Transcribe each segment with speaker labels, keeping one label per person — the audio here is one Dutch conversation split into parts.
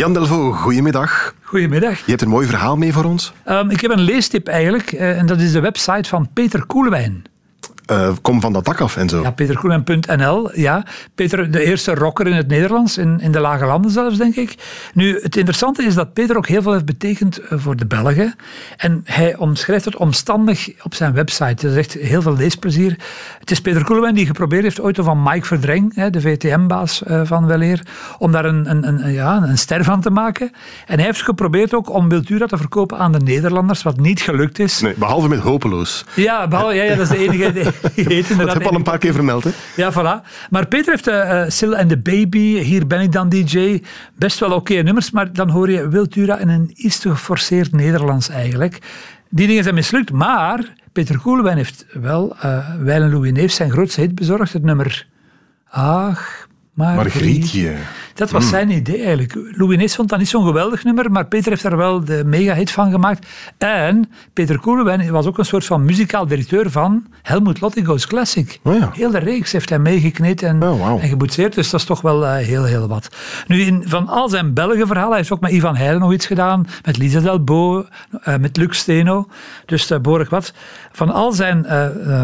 Speaker 1: Jan Delvaux, goedemiddag.
Speaker 2: Goedemiddag.
Speaker 1: Je hebt een mooi verhaal mee voor ons.
Speaker 2: Um, ik heb een leestip eigenlijk, uh, en dat is de website van Peter Koelewijn.
Speaker 1: Uh, kom van dat dak af en zo.
Speaker 2: Ja, peterkoelewijn.nl. Ja. Peter, de eerste rocker in het Nederlands, in, in de lage landen zelfs, denk ik. Nu, het interessante is dat Peter ook heel veel heeft betekend eh, voor de Belgen. En hij omschrijft het omstandig op zijn website. Dat is echt heel veel leesplezier. Het is Peter Koelewijn die geprobeerd heeft ooit van Mike Verdreng, de VTM-baas uh, van Weleer, om daar een, een, een, ja, een ster van te maken. En hij heeft geprobeerd ook om Wiltura te verkopen aan de Nederlanders, wat niet gelukt is.
Speaker 1: Nee, behalve met hopeloos.
Speaker 2: Ja, behalve, ja, ja dat is de enige...
Speaker 1: dat heb je al een paar keer vermeld, hè?
Speaker 2: Ja, voilà. Maar Peter heeft uh, Sil and the Baby, Hier ben ik dan DJ, best wel oké nummers, maar dan hoor je Wiltura in een iets te geforceerd Nederlands eigenlijk. Die dingen zijn mislukt, maar Peter Koelewijn heeft wel uh, Weil en Louis Neef zijn grootste hit bezorgd, het nummer Ach,
Speaker 1: Margrietje.
Speaker 2: Dat was hmm. zijn idee eigenlijk. Louis Nees vond dat niet zo'n geweldig nummer, maar Peter heeft daar wel de mega-hit van gemaakt. En Peter Koelewijn was ook een soort van muzikaal directeur van Helmut Lottigo's Classic.
Speaker 1: Oh ja.
Speaker 2: Heel de reeks heeft hij meegekneed en,
Speaker 1: oh,
Speaker 2: en geboetseerd, dus dat is toch wel uh, heel, heel wat. Nu, in, van al zijn Belgen verhalen, hij heeft ook met Ivan Heijlen nog iets gedaan, met Lisa Delbo, uh, met Luc Steno, dus uh, behoorlijk wat. Van al zijn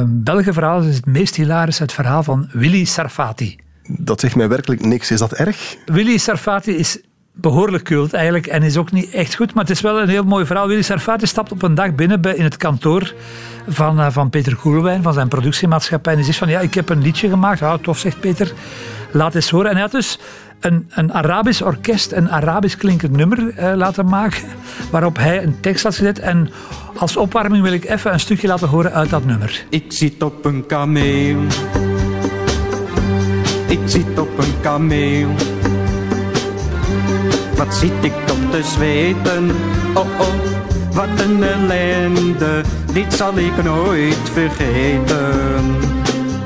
Speaker 2: Belgen verhalen is het meest hilarisch het verhaal van Willy Sarfati
Speaker 1: dat zegt mij werkelijk niks. Is dat erg?
Speaker 2: Willy Sarfati is behoorlijk kult eigenlijk en is ook niet echt goed, maar het is wel een heel mooi verhaal. Willy Sarfati stapt op een dag binnen bij, in het kantoor van, uh, van Peter Koelewijn, van zijn productiemaatschappij en hij zegt van ja, ik heb een liedje gemaakt. Ja, tof, zegt Peter. Laat eens horen. En hij had dus een, een Arabisch orkest een Arabisch klinkend nummer uh, laten maken, waarop hij een tekst had gezet en als opwarming wil ik even een stukje laten horen uit dat nummer.
Speaker 3: Ik zit op een kameel ik zit op een kameel. Wat zit ik toch te zweten? Oh oh, wat een ellende, dit zal ik nooit vergeten.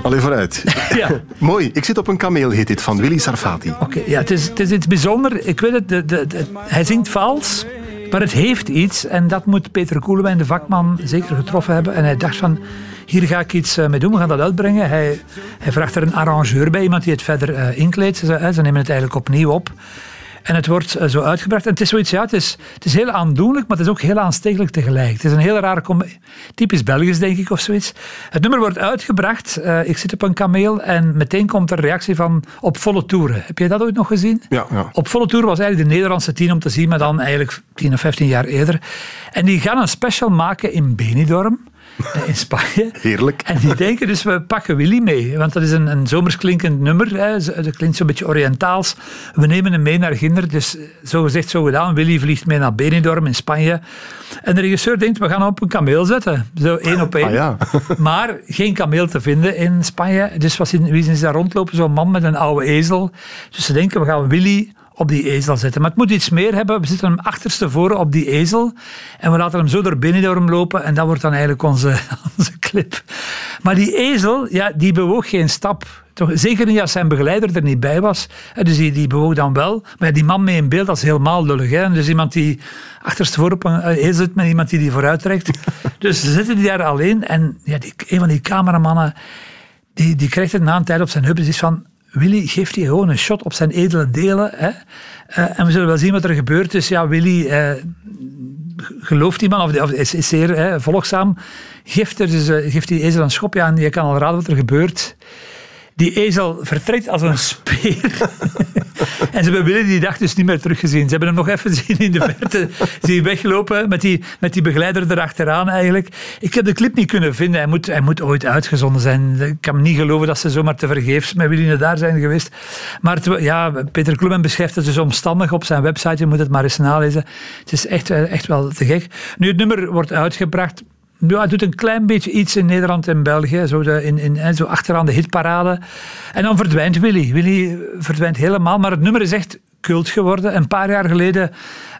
Speaker 1: Allee, vooruit.
Speaker 2: Ja.
Speaker 1: Mooi. Ik zit op een kameel, heet dit, van Willy Sarfati.
Speaker 2: Oké, ja, het is, het is iets bijzonders. Ik weet het, de, de, hij zingt vals, maar het heeft iets. En dat moet Peter Koelewijn, de vakman, zeker getroffen hebben. En hij dacht van, hier ga ik iets eh, mee doen, we gaan dat uitbrengen. Hij, hij vraagt er een arrangeur bij, iemand die het verder uh, inkleedt. Ze, ze nemen het eigenlijk opnieuw op. En het wordt zo uitgebracht. En het is zoiets, ja, het is, het is heel aandoenlijk, maar het is ook heel aanstekelijk tegelijk. Het is een hele rare, typisch Belgisch denk ik of zoiets. Het nummer wordt uitgebracht, uh, ik zit op een kameel en meteen komt er een reactie van op volle toeren. Heb jij dat ooit nog gezien?
Speaker 1: Ja, ja.
Speaker 2: Op volle toeren was eigenlijk de Nederlandse tien om te zien, maar dan eigenlijk tien of vijftien jaar eerder. En die gaan een special maken in Benidorm. Eh, in Spanje.
Speaker 1: Heerlijk.
Speaker 2: En die denken dus, we pakken Willy mee. Want dat is een, een zomers klinkend nummer. Hè. Dat klinkt zo'n beetje Oriëntaals. We nemen hem mee naar Ginder. Dus zo gezegd, zo gedaan. Willy vliegt mee naar Benidorm in Spanje. En de regisseur denkt, we gaan hem op een kameel zetten. Zo één op één.
Speaker 1: Ah, ja.
Speaker 2: maar geen kameel te vinden in Spanje. Dus in, wie is daar rondlopen? Zo'n man met een oude ezel. Dus ze denken, we gaan Willy op die ezel zetten. Maar het moet iets meer hebben. We zetten hem achterstevoren op die ezel en we laten hem zo door binnendorm lopen en dat wordt dan eigenlijk onze, onze clip. Maar die ezel, ja, die bewoog geen stap. Toch, zeker niet als zijn begeleider er niet bij was. Dus die, die bewoog dan wel. Maar die man mee in beeld, dat is helemaal lullig. Hè? Dus iemand die achterstevoren op een ezel zit met iemand die die vooruit trekt. Dus ze zitten die daar alleen en ja, die, een van die cameramannen die, die krijgt het na een tijd op zijn en is van Willy geeft hij gewoon een shot op zijn edele delen. Hè? Uh, en we zullen wel zien wat er gebeurt. Dus ja, Willy uh, gelooft die man, of, of is, is, zeer hè, volgzaam. Geeft, er dus, uh, geeft die ezel een schopje aan. Je kan al raden wat er gebeurt. Die ezel vertrekt als een speer. en ze hebben Willy die dag dus niet meer teruggezien. Ze hebben hem nog even zien in de verte zien weglopen met die, met die begeleider erachteraan eigenlijk. Ik heb de clip niet kunnen vinden. Hij moet, hij moet ooit uitgezonden zijn. Ik kan niet geloven dat ze zomaar te vergeefs met Willy daar zijn geweest. Maar het, ja, Peter Kloemen beschrijft het dus omstandig op zijn website. Je moet het maar eens nalezen. Het is echt, echt wel te gek. Nu, het nummer wordt uitgebracht ja, doet een klein beetje iets in Nederland en België, zo, de, in, in, zo achteraan de hitparade. En dan verdwijnt Willy. Willy verdwijnt helemaal, maar het nummer is echt cult geworden. Een paar jaar geleden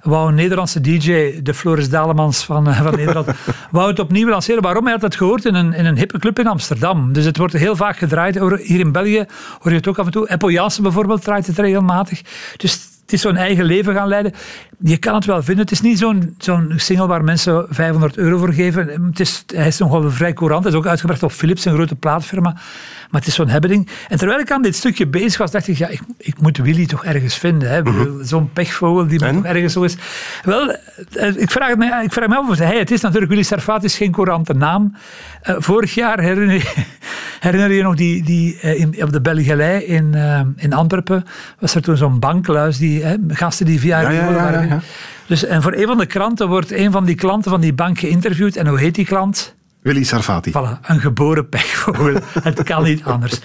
Speaker 2: wou een Nederlandse DJ, de Floris Dalemans van, eh, van Nederland, wou het opnieuw lanceren. Waarom? Hij had het gehoord in een, in een hippe club in Amsterdam. Dus het wordt heel vaak gedraaid. Hier in België hoor je het ook af en toe. Apple bijvoorbeeld draait het regelmatig. Dus het is zo'n eigen leven gaan leiden. Je kan het wel vinden. Het is niet zo'n zo'n single waar mensen 500 euro voor geven. Het is, hij is nog wel vrij courant. Hij is ook uitgebracht op Philips, een grote plaatfirma. Maar het is zo'n hebbeding. En terwijl ik aan dit stukje bezig was, dacht ik, ja, ik, ik moet Willy toch ergens vinden. Mhm. Zo'n pechvogel die toch ergens zo is. Wel, eh, ik vraag me, ik vraag me af of hij het is. Natuurlijk, Willy Sarfat is geen courante naam. Uh, vorig jaar herinner je, herinner je nog die, die uh, in, op de Belgelei in, uh, in Antwerpen was er toen zo'n bankluis, die gasten die via ja, ja, ja, ja, Dus, en voor een van de kranten wordt een van die klanten van die bank geïnterviewd. En hoe heet die klant?
Speaker 1: Willy Sarfati.
Speaker 2: Voilà, een geboren pechvogel. het kan niet anders.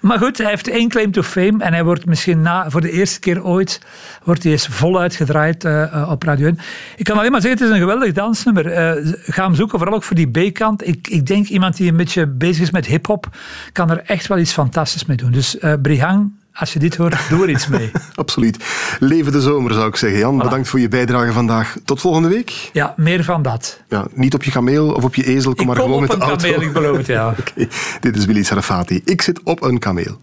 Speaker 2: Maar goed, hij heeft één claim to fame en hij wordt misschien na, voor de eerste keer ooit, wordt hij eens voluit gedraaid uh, op Radio 1. Ik kan alleen maar zeggen, het is een geweldig dansnummer. Uh, ga hem zoeken, vooral ook voor die B-kant. Ik, ik denk iemand die een beetje bezig is met hip-hop, kan er echt wel iets fantastisch mee doen. Dus uh, Brihang, als je dit hoort, doe er iets mee.
Speaker 1: Absoluut. Leven de zomer, zou ik zeggen. Jan, bedankt voor je bijdrage vandaag. Tot volgende week.
Speaker 2: Ja, meer van dat.
Speaker 1: Ja, niet op je kameel of op je ezel, kom maar gewoon met de auto.
Speaker 2: Ik kom op een kameel, ik beloof het, ja.
Speaker 1: okay. Dit is Willy Sarafati. Ik zit op een kameel.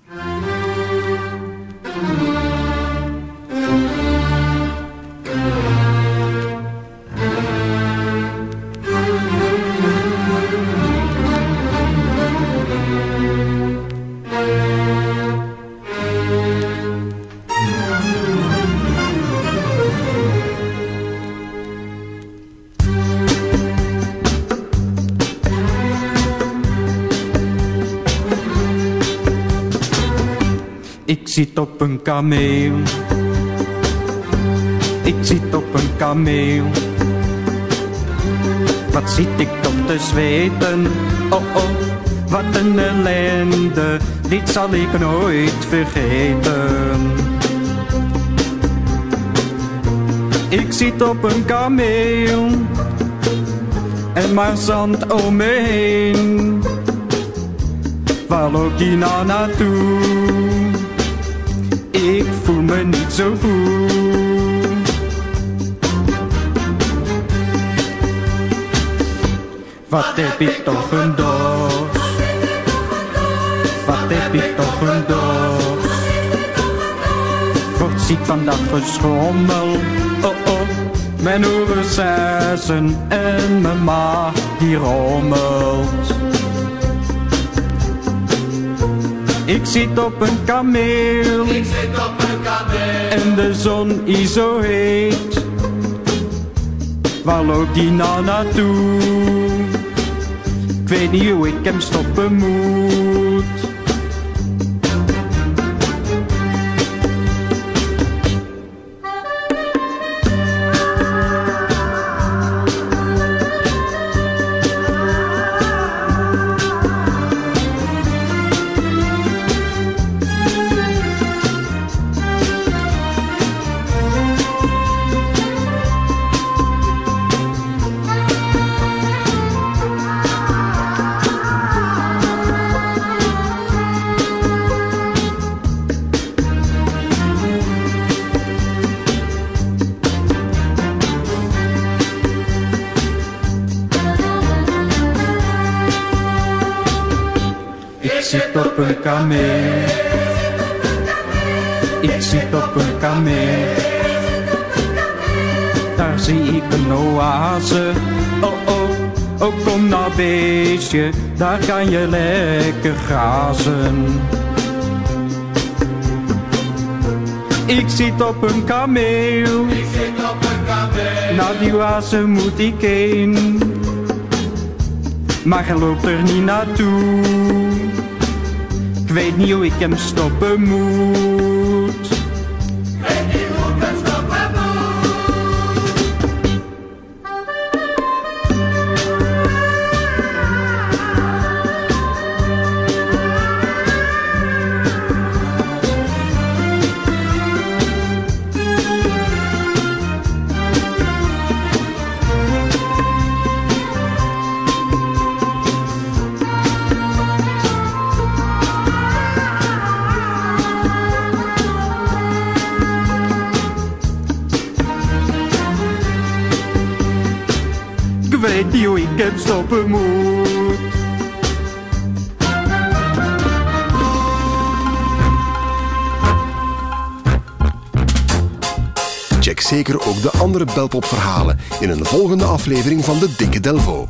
Speaker 3: Ik zit op een kameel. Ik zit op een kameel. Wat zit ik toch te zweten? Oh oh, wat een ellende. Dit zal ik nooit vergeten. Ik zit op een kameel. En maar zand om me heen. Waar loopt die nou naartoe? Ik voel me niet zo goed. Wat heb ik toch een dorst? Wat heb ik toch een dorst? Word ziek van dat oh oh. Mijn oren en mijn maag die rommelt. Ik zit op een kameel.
Speaker 4: Ik zit op een kameel.
Speaker 3: En de zon is zo heet. Waar loopt die nou naartoe? Ik weet niet hoe ik hem stoppen moet. Kameel. Ik zit op een kameel. Daar zie ik een oase. Oh oh, oh kom nou beestje, daar kan je lekker grazen. Ik zit op een kameel.
Speaker 4: Ik zit op een kameel.
Speaker 3: Naar die oase moet ik heen. Maar hij loopt er niet naartoe weet niet hoe ik hem stoppen moet. Ik hem stoppen moet.
Speaker 1: Check zeker ook de andere Belpop-verhalen in een volgende aflevering van de Dikke Delvo.